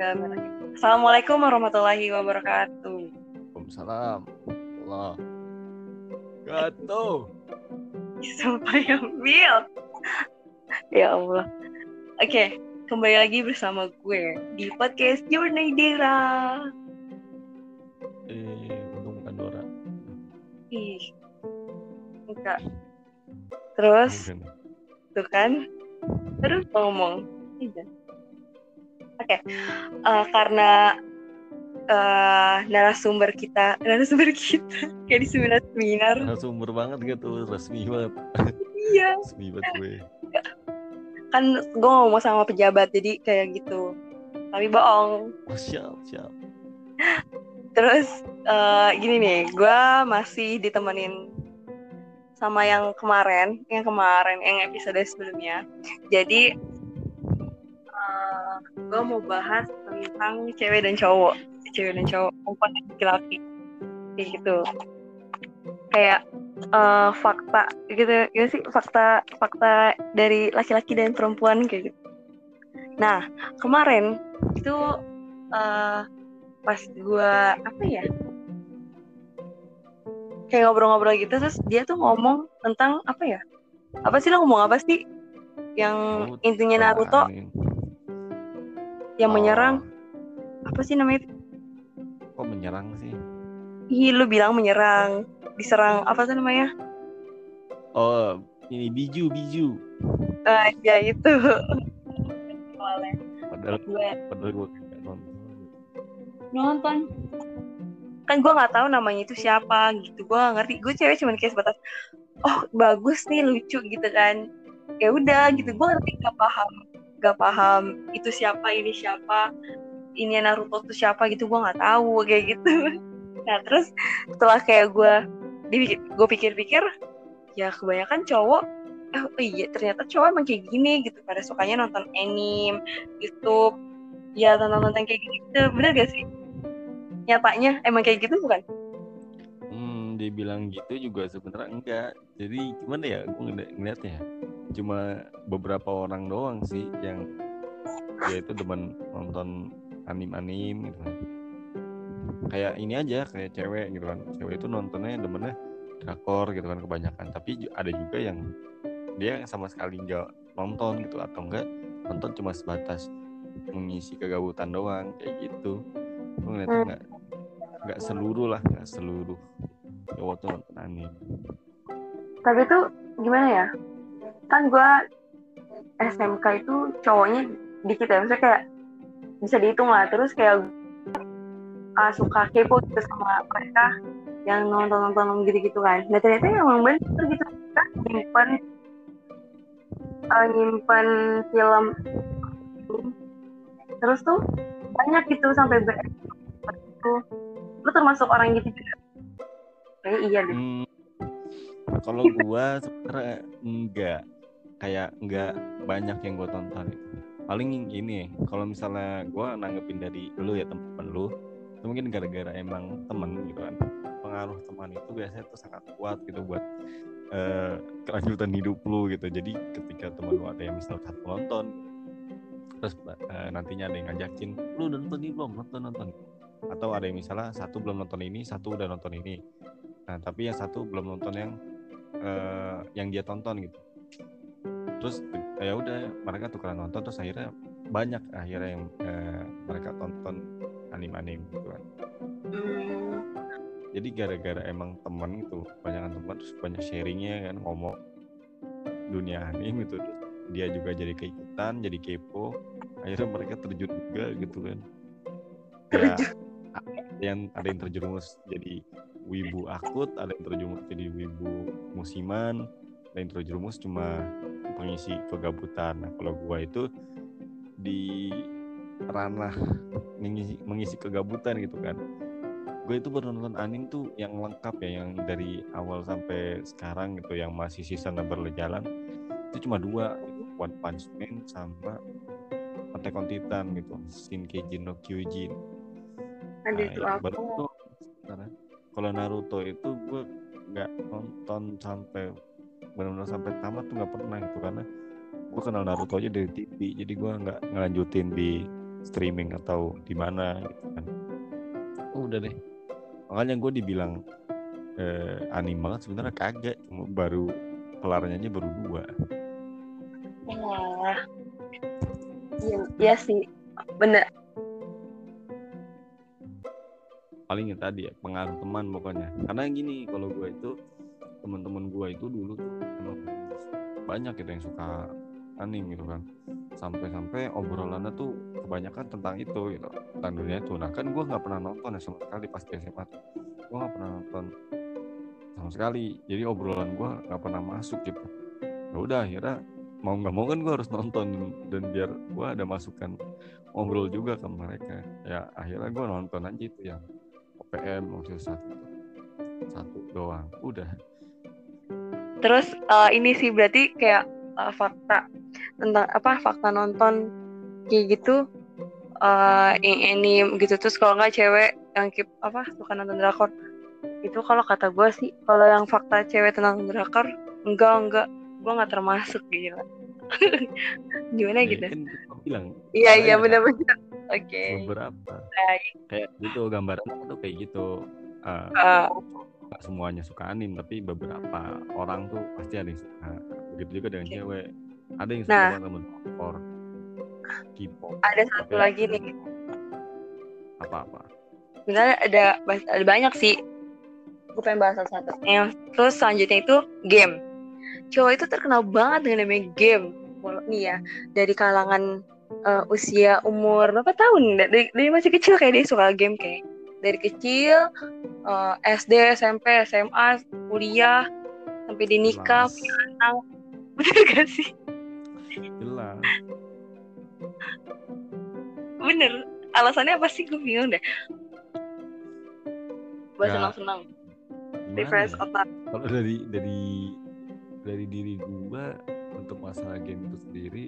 Assalamualaikum warahmatullahi wabarakatuh. Waalaikumsalam. Allah. Gato. Sampai ambil. ya Allah. Oke, kembali lagi bersama gue di podcast Journey Dira. Eh, untung bukan Dora. Ih, enggak. Terus, Bukan. tuh kan, terus ngomong. Iya. Oke, eh, karena eh, narasumber kita, narasumber kita kayak di seminar-seminar. Narasumber banget gitu, resmi banget. Iya. Resmi banget gue. kan gue ngomong sama pejabat jadi kayak gitu tapi bohong Oh, siap, siap. terus eh, gini nih gue masih ditemenin sama yang kemarin yang kemarin yang episode sebelumnya jadi gue mau bahas tentang cewek dan cowok. Cewek dan cowok perempuan dan laki-laki. Kayak gitu. Kayak eh, fakta gitu. Ya sih? Fakta fakta dari laki-laki dan perempuan kayak gitu. Nah kemarin itu eh, pas gue apa ya? Kayak ngobrol-ngobrol gitu terus dia tuh ngomong tentang apa ya? Apa sih lo ngomong apa sih? Yang intinya Naruto? Yang Oh, menyerang apa sih namanya Kok menyerang sih? Ih, lu bilang menyerang. Diserang apa sih namanya? Oh, ini biju, biju. ah ya itu. Padahal, gue padahal gue nonton. nonton. Kan gue nggak tahu namanya itu siapa gitu. Gue nggak ngerti. Gue cewek cuman kayak sebatas oh bagus nih lucu gitu kan. Ya udah gitu. Gue ngerti gak paham gak paham itu siapa ini siapa ini Naruto tuh siapa gitu gue nggak tahu kayak gitu. Nah terus setelah kayak gue gue pikir-pikir ya kebanyakan cowok oh iya ternyata cowok emang kayak gini gitu. Pada sukanya nonton anime YouTube. Ya nonton-nonton kayak gitu. Bener gak sih? Nyatanya emang kayak gitu bukan? Hmm, dibilang gitu juga sebenarnya enggak. Jadi gimana ya, gue ngeli- ngeliatnya cuma beberapa orang doang sih yang dia itu demen nonton anim-anim gitu kan. Kayak ini aja, kayak cewek gitu kan. Cewek itu nontonnya demennya drakor gitu kan kebanyakan. Tapi ada juga yang dia sama sekali nggak nonton gitu atau enggak nonton cuma sebatas mengisi kegabutan doang kayak gitu. Gue ngeliatnya Hmm. nggak nggak seluruh lah, nggak seluruh cowok tuh nonton anime. tapi tuh gimana ya kan gue SMK itu cowoknya dikit ya maksudnya kayak bisa dihitung lah. Terus kayak ah, suka kepo gitu sama mereka yang nonton-nonton gitu-gitu kan. Nah ternyata emang bener gitu. Kan nyimpen eh, nyimpen film terus tuh banyak gitu sampai ber itu lu termasuk orang gitu juga? Kayak iya deh. Hmm, kalau gua sebenarnya enggak kayak enggak banyak yang gua tonton. Paling ini kalau misalnya gua nanggepin dari lu ya temen lu, itu mungkin gara-gara emang temen gitu kan. Pengaruh teman itu biasanya tuh sangat kuat gitu buat eh, kelanjutan hidup lu gitu. Jadi ketika temen lu ada yang misal satu nonton, terus eh, nantinya ada yang ngajakin, lu udah nonton ini belum? Nonton nonton. Atau ada yang misalnya satu belum nonton ini, satu udah nonton ini. Nah, tapi yang satu belum nonton yang eh, yang dia tonton gitu. Terus ya udah mereka tukeran nonton terus akhirnya banyak akhirnya yang eh, mereka tonton anim-anim gitu kan. Jadi gara-gara emang temen gitu, banyak teman terus banyak sharingnya kan ngomong dunia anim. Terus dia juga jadi keikutan, jadi kepo. Akhirnya mereka terjun juga gitu kan. Ya, yang ada yang terjerumus jadi wibu akut, ada yang terjerumus jadi wibu musiman, ada yang terjerumus cuma pengisi kegabutan. Nah, kalau gua itu di ranah mengisi, mengisi kegabutan gitu kan. Gue itu baru nonton anime tuh yang lengkap ya, yang dari awal sampai sekarang gitu, yang masih seasonnya berjalan itu cuma dua, gitu. One Punch Man sama Attack on Titan gitu, Shinkejin no Kyojin. Ada Nah, itu sekarang. Kalau Naruto itu gue nggak nonton sampai benar-benar sampai tamat tuh nggak pernah gitu karena gue kenal Naruto aja dari TV jadi gue nggak ngelanjutin di streaming atau di mana gitu kan udah deh makanya gue dibilang eh, anime banget sebenarnya kagak cuma baru kelarnya aja baru dua Wah. Iya, iya sih. Bener. paling ya tadi ya pengaruh teman pokoknya karena gini kalau gue itu teman-teman gue itu dulu tuh banyak gitu yang suka anime gitu kan. Sampai-sampai obrolannya tuh kebanyakan tentang itu gitu tentang dunia itu. Nah kan gue nggak pernah nonton ya sama sekali pas di SMA gue nggak pernah nonton sama sekali. Jadi obrolan gue nggak pernah masuk gitu. Ya udah akhirnya mau nggak mau kan gue harus nonton dan biar gue ada masukan ngobrol juga ke mereka. Ya akhirnya gue nonton aja itu yang OPM waktu saat satu doang. Udah Terus eh, ini sih berarti kayak eh, fakta tentang apa fakta nonton kayak gitu eh yang anime gitu. Terus kalau nggak cewek yang keep apa suka nonton drakor itu kalau kata gue sih kalau yang fakta cewek tentang drakor enggak enggak. Gue nggak termasuk gila gimana Ya, gitu? kan bilang iya iya benar-benar. Oke. beberapa. Baik. kayak gitu gambaran tuh kayak gitu. Eh, Eh, nggak semuanya suka anim tapi beberapa orang tuh pasti ada yang suka. Begitu juga dengan cewek. Ada yang suka Nah. temen or K-pop. Ada satu Tapi- lagi nih. Apa-apa? Sebenarnya ada ada banyak sih. Gue pengen bahas satu yang terus selanjutnya itu game. Cowok itu terkenal banget dengan namanya game. Nih ya dari kalangan eh, usia umur berapa tahun? Dari, dari masih kecil kayak dia suka game kayak dari kecil eh, SD SMP SMA kuliah sampai di nikah Jelas. punya anak. Bener gak sih? Jelas. Bener. Alasannya apa sih? Gue bingung deh. Buat Ya, senang-senang. Refresh ya? otak. Kalau dari dari dari diri gua untuk masalah game itu sendiri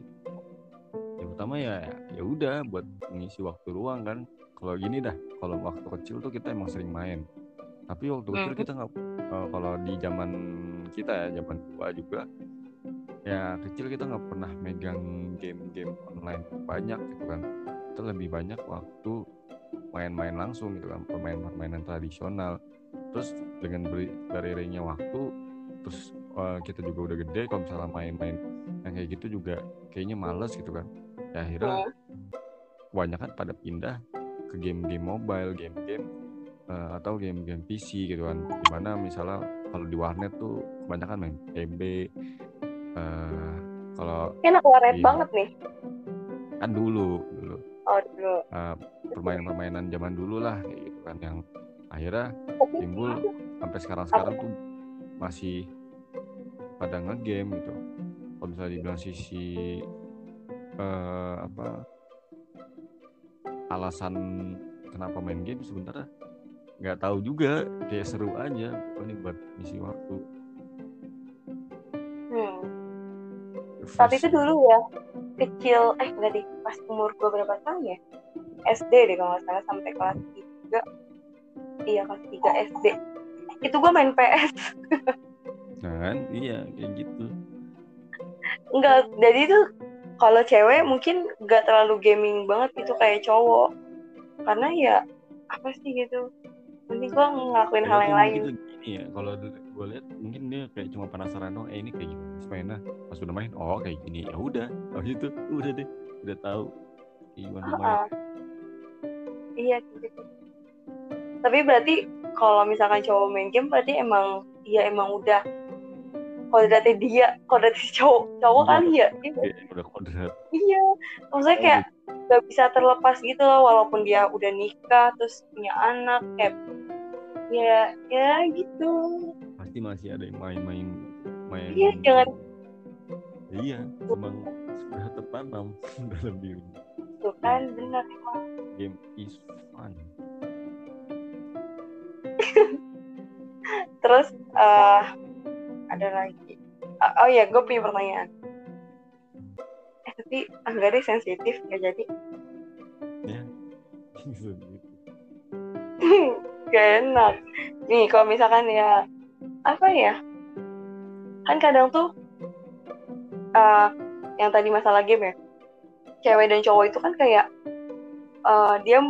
yang pertama ya ya udah buat mengisi waktu luang kan kalau gini dah kalau waktu kecil tuh kita emang sering main. Tapi waktu kecil Hmm. kita nggak eh, kalau di zaman kita ya zaman tua juga ya kecil kita nggak pernah megang game-game online banyak gitu kan. Kita lebih banyak waktu main-main langsung gitu kan permainan-permainan tradisional. Terus dengan beri beriringnya waktu terus eh, kita juga udah gede kalau misalnya main-main yang kayak gitu juga kayaknya males gitu kan. Ya akhirnya kebanyakan pada pindah ke game-game mobile game-game eh, atau game-game PC gitu kan di mana misalnya kalau di warnet tuh kebanyakan main PB eh, kalau anak warnet Iya. banget nih. kan dulu dulu Oh dulu. eh, permainan-permainan zaman dulu lah kayak gitu kan yang akhirnya timbul sampai sekarang-sekarang tuh masih pada ngegame gitu. Kalau misalnya dibilang sisi eh, apa alasan kenapa main game sebenarnya nggak tahu juga. Kayak seru aja pokoknya buat ngisi waktu. hmm. Saat itu dulu ya kecil eh enggak deh pas umur gue berapa tahun ya? SD deh kalau nggak salah sampai kelas 3 iya kelas 3 SD itu gue main PS kan? Iya kayak gitu. enggak jadi itu kalau cewek mungkin nggak terlalu gaming banget gitu kayak cowok. Karena ya apa sih gitu? Nanti gue ngelakuin hal yang lain. Mungkin gini ya kalau gue lihat mungkin dia kayak cuma penasaran dong eh ini kayak gimana mainnya? Pas udah main oh kayak gini. Ya udah oh gitu udah deh udah tahu kayak gimana main. Heeh. iya gitu. Tapi berarti kalau misalkan cowok main game berarti emang iya emang udah kodratnya dia kodratnya si cowok cowok kali ya? Iya. Kayak udah kodrat. Iya maksudnya kayak gak bisa terlepas gitu loh walaupun dia udah nikah terus punya anak kayak ya ya gitu. Pasti masih ada yang main-main main Iya, jangan- iya emang sudah tertanam dalam diri. Tuh kan benar emang. Game is fun. Terus eh ada lagi. Ah, oh ya gue punya pertanyaan. Eh tapi enggak deh sensitif nggak jadi. Ya gak enak. Nih kalau misalkan ya apa ya? Kan kadang tuh eh yang tadi masalah game ya cewek dan cowok itu kan kayak uh, dia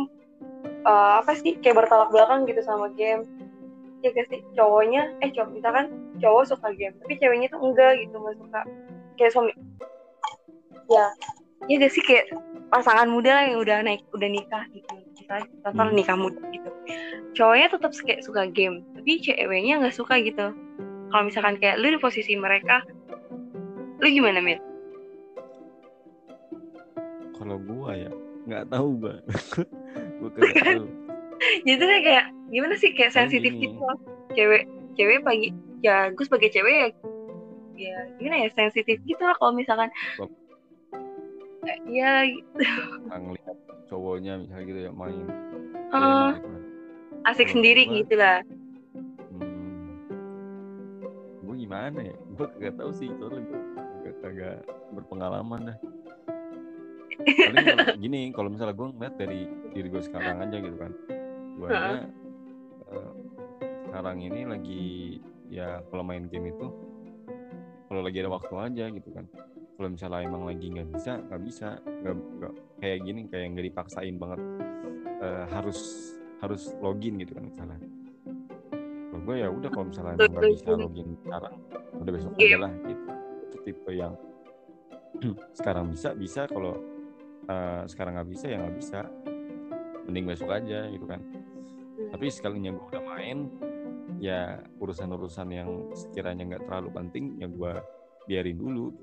uh, apa sih? Kayak bertolak belakang gitu sama game ya gak sih? Cowoknya eh cowok misalkan cowok suka game tapi ceweknya tuh enggak gitu nggak suka. Kayak suami. Ya ya gak sih? Kayak pasangan muda lah yang udah naik udah nikah gitu. Kita contoh hmm. nikah muda gitu. Cowoknya tetap kayak suka game tapi ceweknya nggak suka gitu. Kalau misalkan kayak lu di posisi mereka lu gimana Mir? Kalau gua ya nggak tahu gua gua tahu jadi tuh kayak gimana sih kayak sensitif gitu loh cewek cewek pagi ya gue sebagai cewek ya ya gimana ya sensitif gitu lah kalau misalkan. Ya gitu. Ngeliat cowoknya misalnya gitu ya main. Uh, asik kalo sendiri gua, gitu lah. Hmm, gue gimana ya? Gue gak tahu sih soalnya gue gak, agak berpengalaman dah. Paling gini kalau misalnya gue ngeliat dari diri gue sekarang aja gitu kan gue uh, sekarang ini lagi ya kalau main game itu kalau lagi ada waktu aja gitu kan. Kalau misalnya emang lagi nggak bisa nggak bisa nggak kayak gini kayak nggak dipaksain banget uh, harus harus login gitu kan misalnya. Kalau gue ya udah kalau misalnya emang nggak bisa login sekarang udah besok aja lah gitu. Itu tipe yang sekarang bisa bisa kalau uh, sekarang nggak bisa ya nggak bisa. Mending besok aja gitu kan tapi sekalinya gue udah main ya urusan-urusan yang sekiranya nggak terlalu penting ya gue biarin dulu.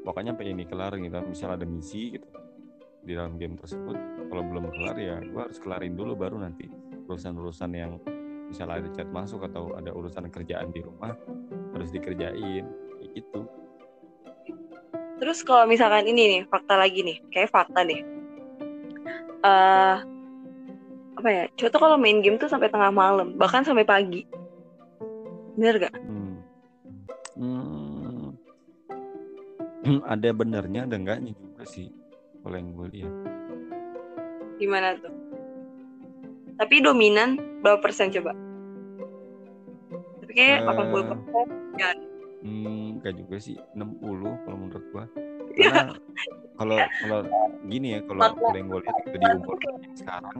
Pokoknya sampai ini kelar gitu misal ada misi gitu di dalam game tersebut kalau belum kelar ya gue harus kelarin dulu baru nanti urusan-urusan yang misalnya ada chat masuk atau ada urusan kerjaan di rumah harus dikerjain kayak gitu. Terus kalau misalkan ini nih fakta lagi nih kayak fakta nih. Uh, apa ya? Cowok tuh kalau main game tuh sampai tengah malam bahkan sampai pagi. Bener gak? Hmm. Hmm. ada benernya ada enggaknya juga sih kalau yang gue lihat. Gimana tuh? Tapi dominan berapa persen coba? Tapi kayak uh, puluh persen ya. Hmm, kayak juga sih 60 kalau menurut gue karena kalau kalau gini ya kalau yang gue lihat itu di umur sekarang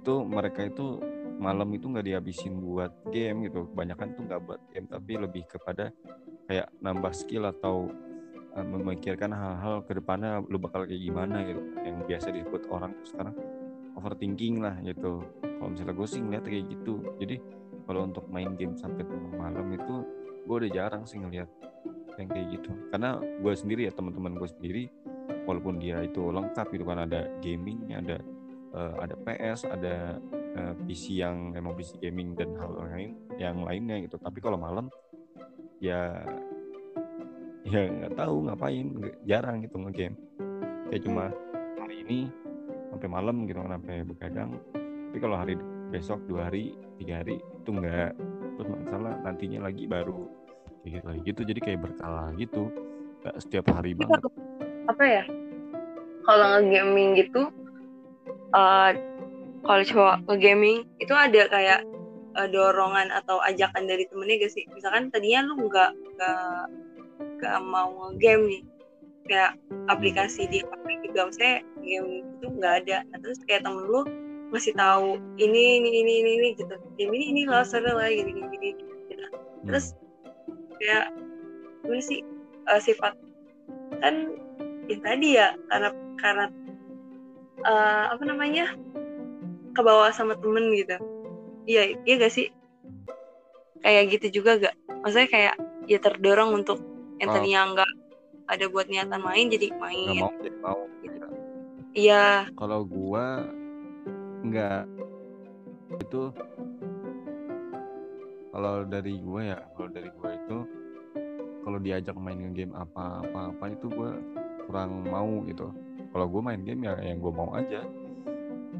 itu mereka itu malam itu nggak dihabisin buat game gitu. Kebanyakan tuh nggak buat game tapi lebih kepada kayak nambah skill atau uh, memikirkan hal-hal ke depannya lu bakal kayak gimana gitu. Yang biasa disebut orang sekarang overthinking lah gitu. Kalau misalnya gue sih ngeliat kayak gitu. Jadi kalau untuk main game sampai tengah malam itu gue udah jarang sih ngeliat yang kayak gitu. Karena gue sendiri ya teman-teman gue sendiri walaupun dia itu lengkap gitu kan ada gamingnya ada uh, ada PS, ada uh, eh, PC yang emang PC gaming dan hal lain yang lainnya gitu. Tapi kalau malam ya ya nggak tahu ngapain, jarang gitu ngegame. Kayak cuma hari ini sampai malam gitu sampai begadang. Tapi kalau hari besok dua hari tiga hari itu enggak terus masalah nantinya lagi baru kayak gitu lagi gitu jadi kayak berkala gitu nggak setiap hari banget apa ya kalau nge-gaming gitu uh, kalau cowok nge-gaming itu ada kayak uh, dorongan atau ajakan dari temennya gak sih? Misalkan tadinya lu nggak nggak nggak mau nge-game nih kayak aplikasi di HP juga misalnya game itu nggak ada. Nah terus kayak temen lu masih tahu ini ini ini ini, ini gitu. Game ini ini loh seru lah gini gini gini gitu. terus kayak gimana sih uh, sifat kan ya tadi ya karena karena uh, apa namanya? Ke bawah sama temen gitu. Iya iya gak sih? Kayak gitu juga gak maksudnya kayak ya terdorong untuk yang oh. tadinya nggak ada buat niatan main jadi main. Gak mau jadi mau. Gitu. iya. Kalau gua nggak itu kalau dari gue ya kalau dari gue itu kalau diajak main game apa apa apa itu gue kurang mau gitu kalau gue main game ya yang gue mau aja.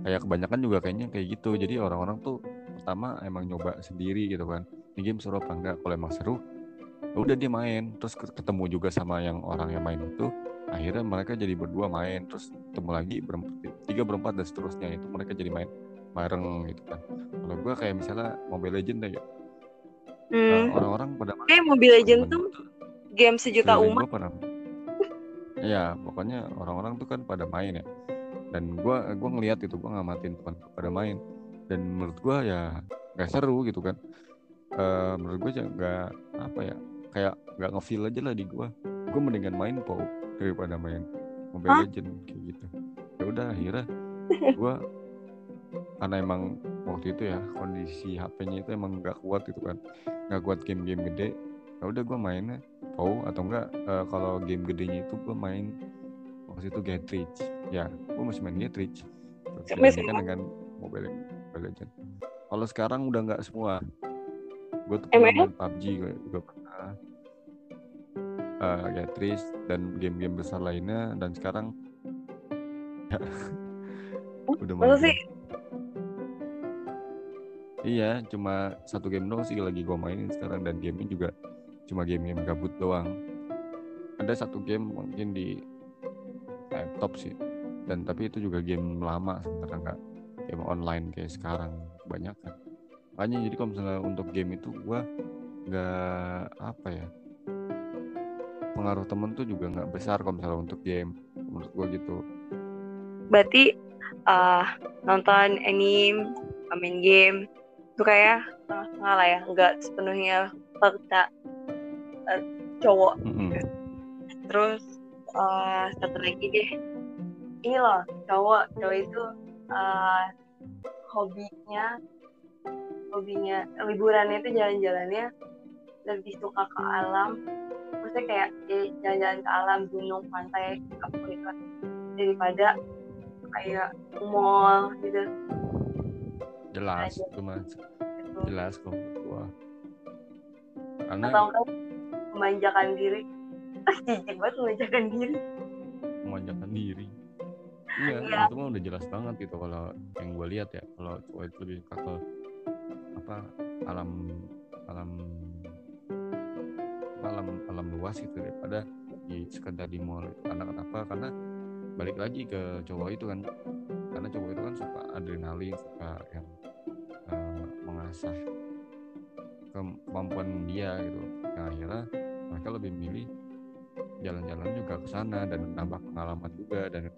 Kayak kebanyakan juga kayaknya kayak gitu. Jadi orang-orang tuh pertama emang nyoba sendiri gitu kan. Ini game seru apa enggak? Kalau emang seru ya udah dia main. Terus ketemu juga sama yang orang yang main itu akhirnya mereka jadi berdua main. Terus ketemu lagi berempat tiga berempat dan seterusnya itu mereka jadi main bareng gitu kan. Kalau gue kayak misalnya Mobile Legend deh ya. Hmm. nah, orang-orang pada kayak Mobile Legend tuh game sejuta umat ya pokoknya orang-orang tuh kan pada main ya. Dan gue gua ngeliat itu gue ngamatin teman pada main. Dan menurut gue ya nggak seru gitu kan. Uh, menurut gue nggak apa ya kayak nggak ngefeel aja lah di gue gue mendingan main po daripada main Mobile Hah? Legend kayak gitu. Ya udah akhirnya gue karena emang waktu itu ya kondisi HP-nya itu emang nggak kuat gitu kan. Nggak kuat game-game gede. Ya udah gue mainnya POW atau enggak uh, kalau game gedenya itu gue main waktu itu Getrich ya gue masih main Getrich kan dengan Mobile, Mobile Legend kalau sekarang udah nggak semua. Gue tuh main PUBG gue pernah. Uh, Getrich dan game-game besar lainnya. Dan sekarang ya, udah main sih? Iya, cuma satu game doang sih lagi gue mainin sekarang. Dan gamenya juga cuma game-game gabut doang. Ada satu game mungkin di laptop sih, dan tapi itu juga game lama sebenarnya nggak game online kayak sekarang banyak kan. Makanya jadi kalau misalnya untuk game itu gue nggak apa ya pengaruh temen tuh juga nggak besar kalau misalnya untuk game menurut gue gitu. Berarti uh, nonton anime, main game itu kayak setengah lah ya nggak sepenuhnya fakta uh, cowok. Mm-hmm. terus uh, satu lagi deh. Ini loh cowok. Cowok itu uh, hobinya hobinya liburannya itu jalan-jalannya lebih suka ke alam. Maksudnya kayak jalan-jalan ke alam gunung pantai apa gitu daripada kayak mall gitu. Jelas itu mas jelas kok. Gua karena atau memanjakan diri. Ah jijik banget memanjakan diri. Memanjakan diri. Iya ya. itu mah udah jelas banget gitu kalau yang gue lihat ya kalau cowok itu lebih suka ke apa alam alam alam alam luas gitu daripada di sekedar di mall. Karena kenapa? Karena balik lagi ke cowok itu kan. Karena cowok itu kan suka adrenalin suka yang mengasah kemampuan dia gitu. Nah, akhirnya mereka lebih milih jalan-jalan juga ke sana dan nambah pengalaman juga dan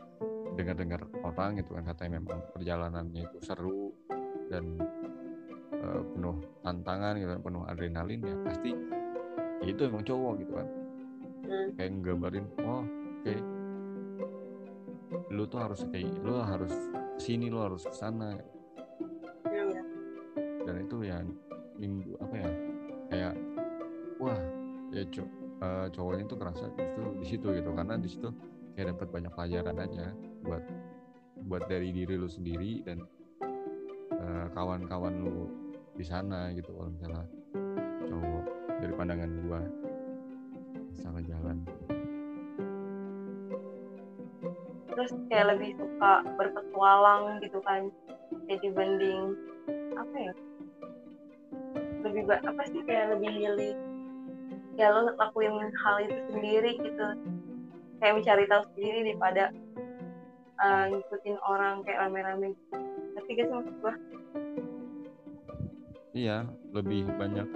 dengar-dengar orang gitu kan katanya memang perjalanannya itu seru dan uh, penuh tantangan gitu penuh adrenalin ya pasti ya itu emang cowok gitu kan hmm. kayak nggambarin oh oke okay. lu tuh harus kayak lu harus sini lu harus ke sana itu ya minggu apa ya ya uh, cowoknya tuh kerasa itu di situ gitu karena di situ kayak dapat banyak pelajaran aja buat buat dari diri lu sendiri dan uh, kawan-kawan lu di sana gitu kalau misalnya cowok dari pandangan gua sama jalan. Terus kayak lebih suka berpetualang gitu kan jadi banding apa ya? Lebih apa sih kayak lebih milih ya lo lakuin hal itu sendiri gitu kayak mencari tahu sendiri daripada uh, ngikutin orang kayak rame-rame tapi gak sih maksud gua iya lebih banyak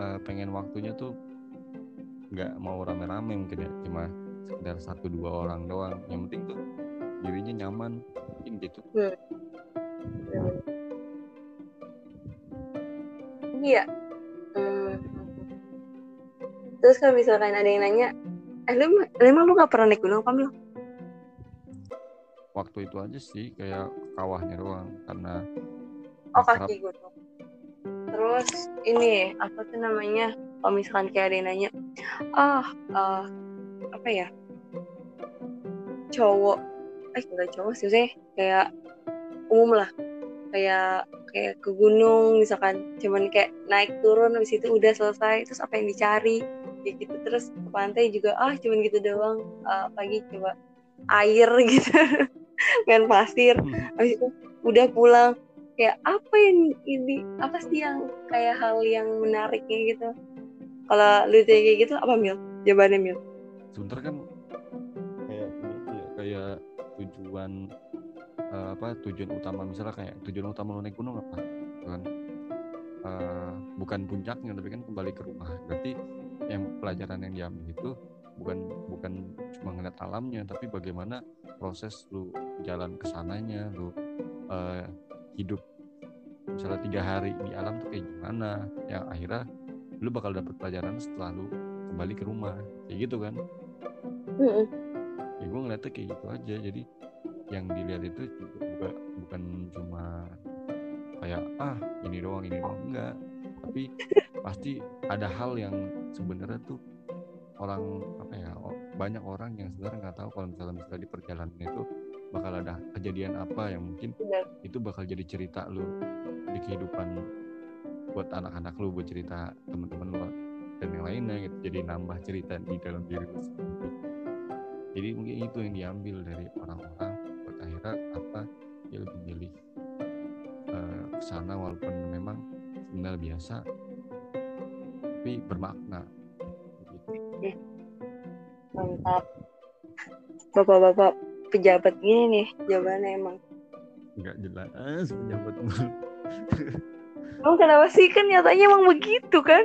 uh, pengen waktunya tuh nggak mau rame-rame mungkin ya cuma sekedar satu dua orang doang yang penting tuh dirinya nyaman mungkin gitu. Iya. Hmm. Terus kalau misalkan ada yang nanya, eh lu emang lu gak pernah naik gunung apa Mil? Waktu itu aja sih kayak kawahnya doang karena Oh kaki gunung. Terus ini apa tuh namanya? Kalau misalkan kayak ada yang nanya, ah uh, apa ya? Cowok, eh enggak cowok sih, sih kayak umum lah, kayak kayak ke gunung misalkan cuman kayak naik turun habis itu udah selesai terus apa yang dicari kayak gitu. Terus ke pantai juga ah cuman gitu doang. Uh, pagi coba air gitu. Main pasir. Hmm. habis itu udah pulang. Kayak apa yang ini? Apa sih yang kayak hal yang menariknya? Gitu. Kalau lu kayak gitu apa mil? Jawabannya mil? Sebentar kan kayak ya, kayak tujuan uh, apa tujuan utama. Misalnya kayak tujuan utama lo naik gunung apa kan? Uh, bukan puncaknya tapi kan kembali ke rumah. Berarti yang pelajaran yang diambil itu bukan bukan cuma ngeliat alamnya tapi bagaimana proses lu jalan ke sananya lu uh, hidup misalnya tiga hari di alam tuh kayak gimana yang akhirnya lu bakal dapet pelajaran setelah lu kembali ke rumah kayak gitu kan? Ya gue ngeliatnya kayak gitu aja jadi yang dilihat itu juga bukan, bukan cuma kayak ah ini doang ini doang. Enggak tapi pasti ada hal yang sebenarnya tuh orang apa ya banyak orang yang sebenarnya nggak tahu kalau misalnya misalnya di perjalanan itu bakal ada kejadian apa yang mungkin Benar. itu bakal jadi cerita lu di kehidupan buat anak-anak lu buat cerita temen-temen lu dan yang lainnya gitu jadi nambah cerita di dalam diri lu sendiri jadi mungkin itu yang diambil dari orang-orang buat akhirnya apa dia lebih milih eh, ke sana walaupun memang sebenarnya biasa tapi bermakna gitu. Mantap. Bapak-bapak pejabat gini nih jawabannya emang. nggak jelas pejabat Emang kenapa sih kan nyatanya emang begitu kan?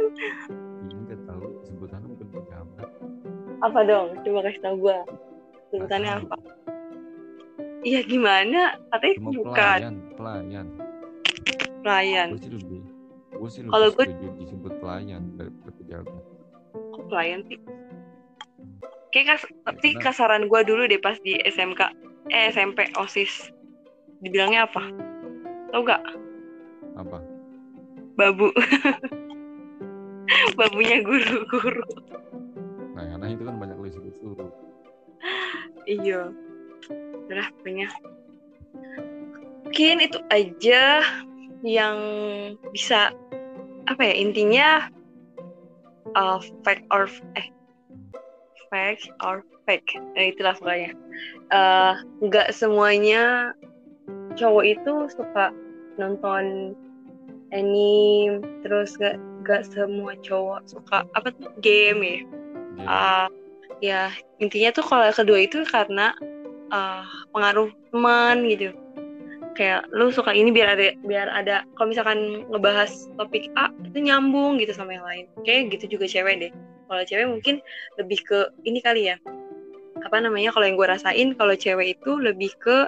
ini nggak tahu sebutannya bukan pejabat Apa dong? Coba kasih tau gue. Sebutannya apa? Iya gimana? Katanya cuma bukan pelayan pelayan pelayan. gue sih lebih gue sih lebih Kalau gue- pelayan daripada pejabat Kok pelayan sih? Kayak kas tapi karena- kasaran gue dulu deh pas di SMK, eh SMP OSIS. Dibilangnya apa? Tau gak? apa Babu. Babunya guru-guru. nah karena itu kan banyak lu suruh Iya. Udah pokoknya. Mungkin itu aja yang bisa apa ya intinya uh, fact or eh fact or fake. Nah, itulah pokoknya. Eh, nggak semuanya cowok itu suka nonton anime terus gak gak semua cowok suka apa tuh game ya? Dia- Ah, ya intinya tuh kalau kedua itu karena ah, pengaruh teman gitu kayak lu suka ini biar ada biar ada kalau misalkan ngebahas topik A itu nyambung gitu sama yang lain. Kayak gitu juga cewek deh. Kalau cewek mungkin lebih ke ini kali ya. Apa namanya kalau yang gue rasain kalau cewek itu lebih ke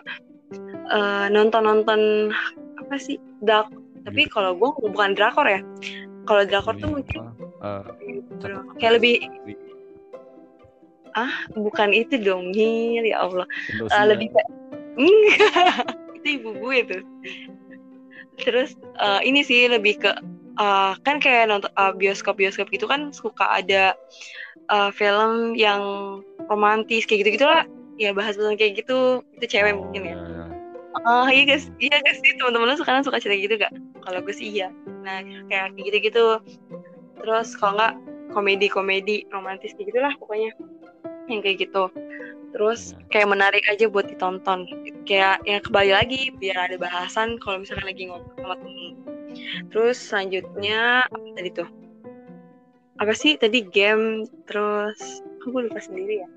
nonton nonton apa sih dark tapi Gitu. kalau gue bukan drakor ya. Kalau drakor tuh mungkin apa, eh, kayak lebih bukan itu dong Nyil, ya Allah. Eh, lebih kayak enggak itu ibu gue tuh terus eh, ini sih lebih ke eh, kan kayak nonton bioskop bioskop gitu kan suka ada eh, film yang romantis kayak gitu gitulah ya bahas bahas kayak gitu itu cewek Oh, mungkin ya iya, iya. Ah iya guys, iya guys sih teman-teman lu sekarang suka cerita gitu gak? Kalau gue sih iya. Nah kayak gitu-gitu. Terus kalau nggak komedi-komedi romantis kayak gitulah pokoknya yang kayak gitu. Terus Iya. kayak menarik aja buat ditonton. Kayak ya kembali lagi biar ada bahasan kalau misalkan lagi ngobrol sama temen. Terus selanjutnya apa tadi tuh? Apa sih tadi game terus aku lupa sendiri ya.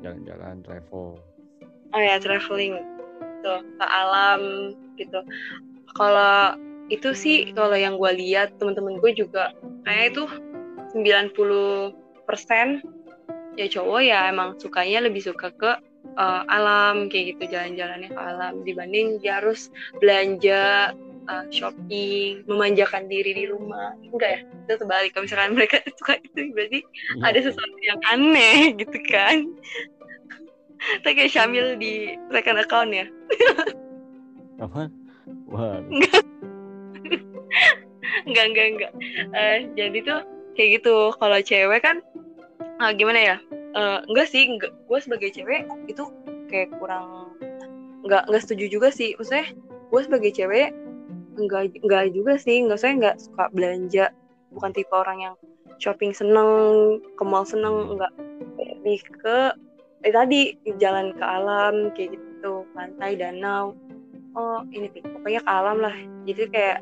jalan-jalan travel Oh ya traveling gitu ke alam gitu. Kalau itu sih kalau yang gue lihat teman-teman gue juga kayak itu 90% ya cowok ya emang sukanya lebih suka ke uh, alam kayak gitu jalan-jalannya ke alam dibanding dia harus belanja uh, shopping memanjakan diri di rumah. Enggak ya itu terbalik. Kalau misalkan mereka suka itu berarti ada sesuatu yang aneh gitu kan. Tapi kayak Syamil di second account ya. Apa? Wah. Enggak, enggak, enggak. Eh, Jadi tuh kayak gitu. Kalau cewek kan ah, Gimana ya? Eh, Enggak sih enggak. Gue sebagai cewek Itu kayak kurang Enggak, enggak setuju juga sih. Maksudnya gue sebagai cewek Enggak, enggak juga sih. Enggak saya enggak suka belanja. Bukan tipe orang yang shopping seneng Ke mall seneng Enggak. Lebih ke eh, Tadi jalan ke alam Kayak gitu. Pantai, danau. Oh ini Pokoknya ke alam lah. Jadi kayak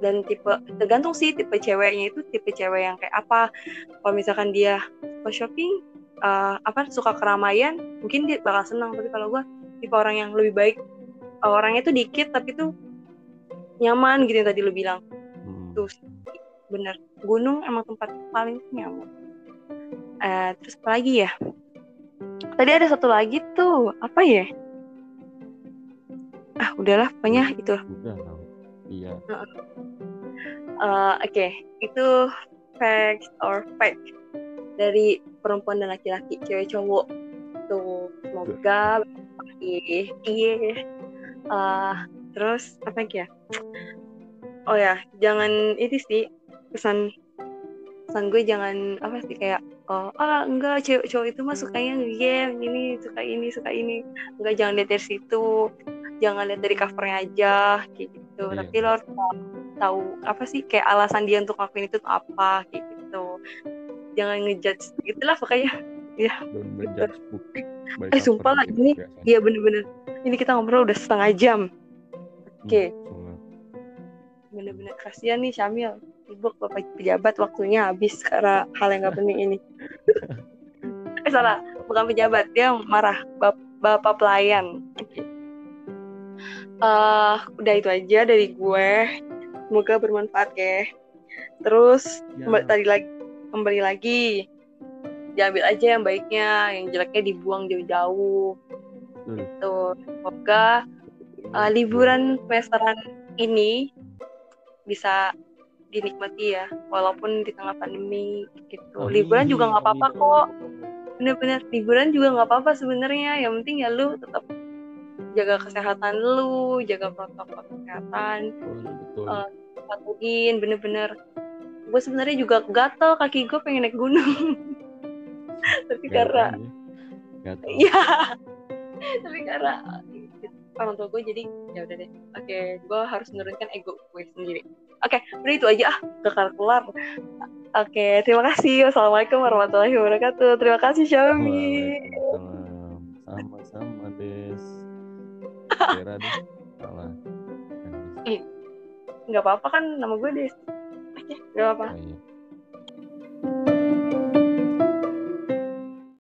dan tipe tergantung sih tipe ceweknya itu tipe cewek yang kayak apa. Kalau misalkan dia suka shopping uh, apa suka keramaian mungkin dia bakal senang. Tapi kalau gue tipe orang yang lebih baik uh, orangnya tuh dikit tapi tuh nyaman gitu yang tadi lu bilang. Hmm. tuh bener gunung emang tempat paling nyaman. Eh terus apa lagi ya? Tadi ada satu lagi tuh apa ya? Ah udahlah pokoknya itu. Udah iya. Eh, oke. Itu fact or fact dari perempuan dan laki-laki. Cewek cowok. Tuh semoga iya iya. Eh, terus apa lagi ya? Oh ya jangan itu sih pesan pesan gue jangan apa sih kayak oh ah enggak cewek cowok itu mah sukanya game ini suka ini suka ini. Enggak jangan lihat dari situ. Jangan lihat dari covernya aja kayak gitu Iya. tapi lo harus tahu, apa sih kayak alasan dia untuk ngelakuin itu apa kayak gitu. Jangan ngejudge gitulah pokoknya. Dan menjudge book by Eh, sumpah lah, ini- gitu biasanya. iya bener-bener. Ini kita ngobrol udah setengah jam. Oke. Hmm, soalnya. bener-bener kasihan nih Syamil. Sibuk bapak pejabat waktunya habis karena hal yang gak penting ini. Eh salah bukan pejabat dia marah bap- bapak pelayan Eh, udah itu aja dari gue. Semoga bermanfaat ya. Terus Ya, kembali tadi lagi kembali lagi. Diambil aja yang baiknya yang jeleknya dibuang jauh-jauh. Betul. gitu. Semoga uh, liburan semesteran ini bisa dinikmati ya. Walaupun di tengah pandemi gitu. Amin, liburan juga nggak apa-apa kok. Bener-bener liburan juga nggak apa-apa sebenarnya. Yang penting ya lu tetap jaga kesehatan lu jaga protokol kesehatan betul, betul. Eh, patuhin bener-bener gue sebenarnya juga gatel kaki gue pengen naik gunung tapi karena ya. Iya. Tapi karena orang tua gue jadi ya udah deh. Oke, gue harus menurunkan ego gue sendiri. Oke, udah itu aja ah, gak kelar. Oke, terima kasih. Wassalamualaikum warahmatullahi wabarakatuh. Terima kasih Xiaomi. Vera deh. Salah. Eh, nggak apa-apa kan nama gue deh. Aja, nggak apa-apa. Oh, iya.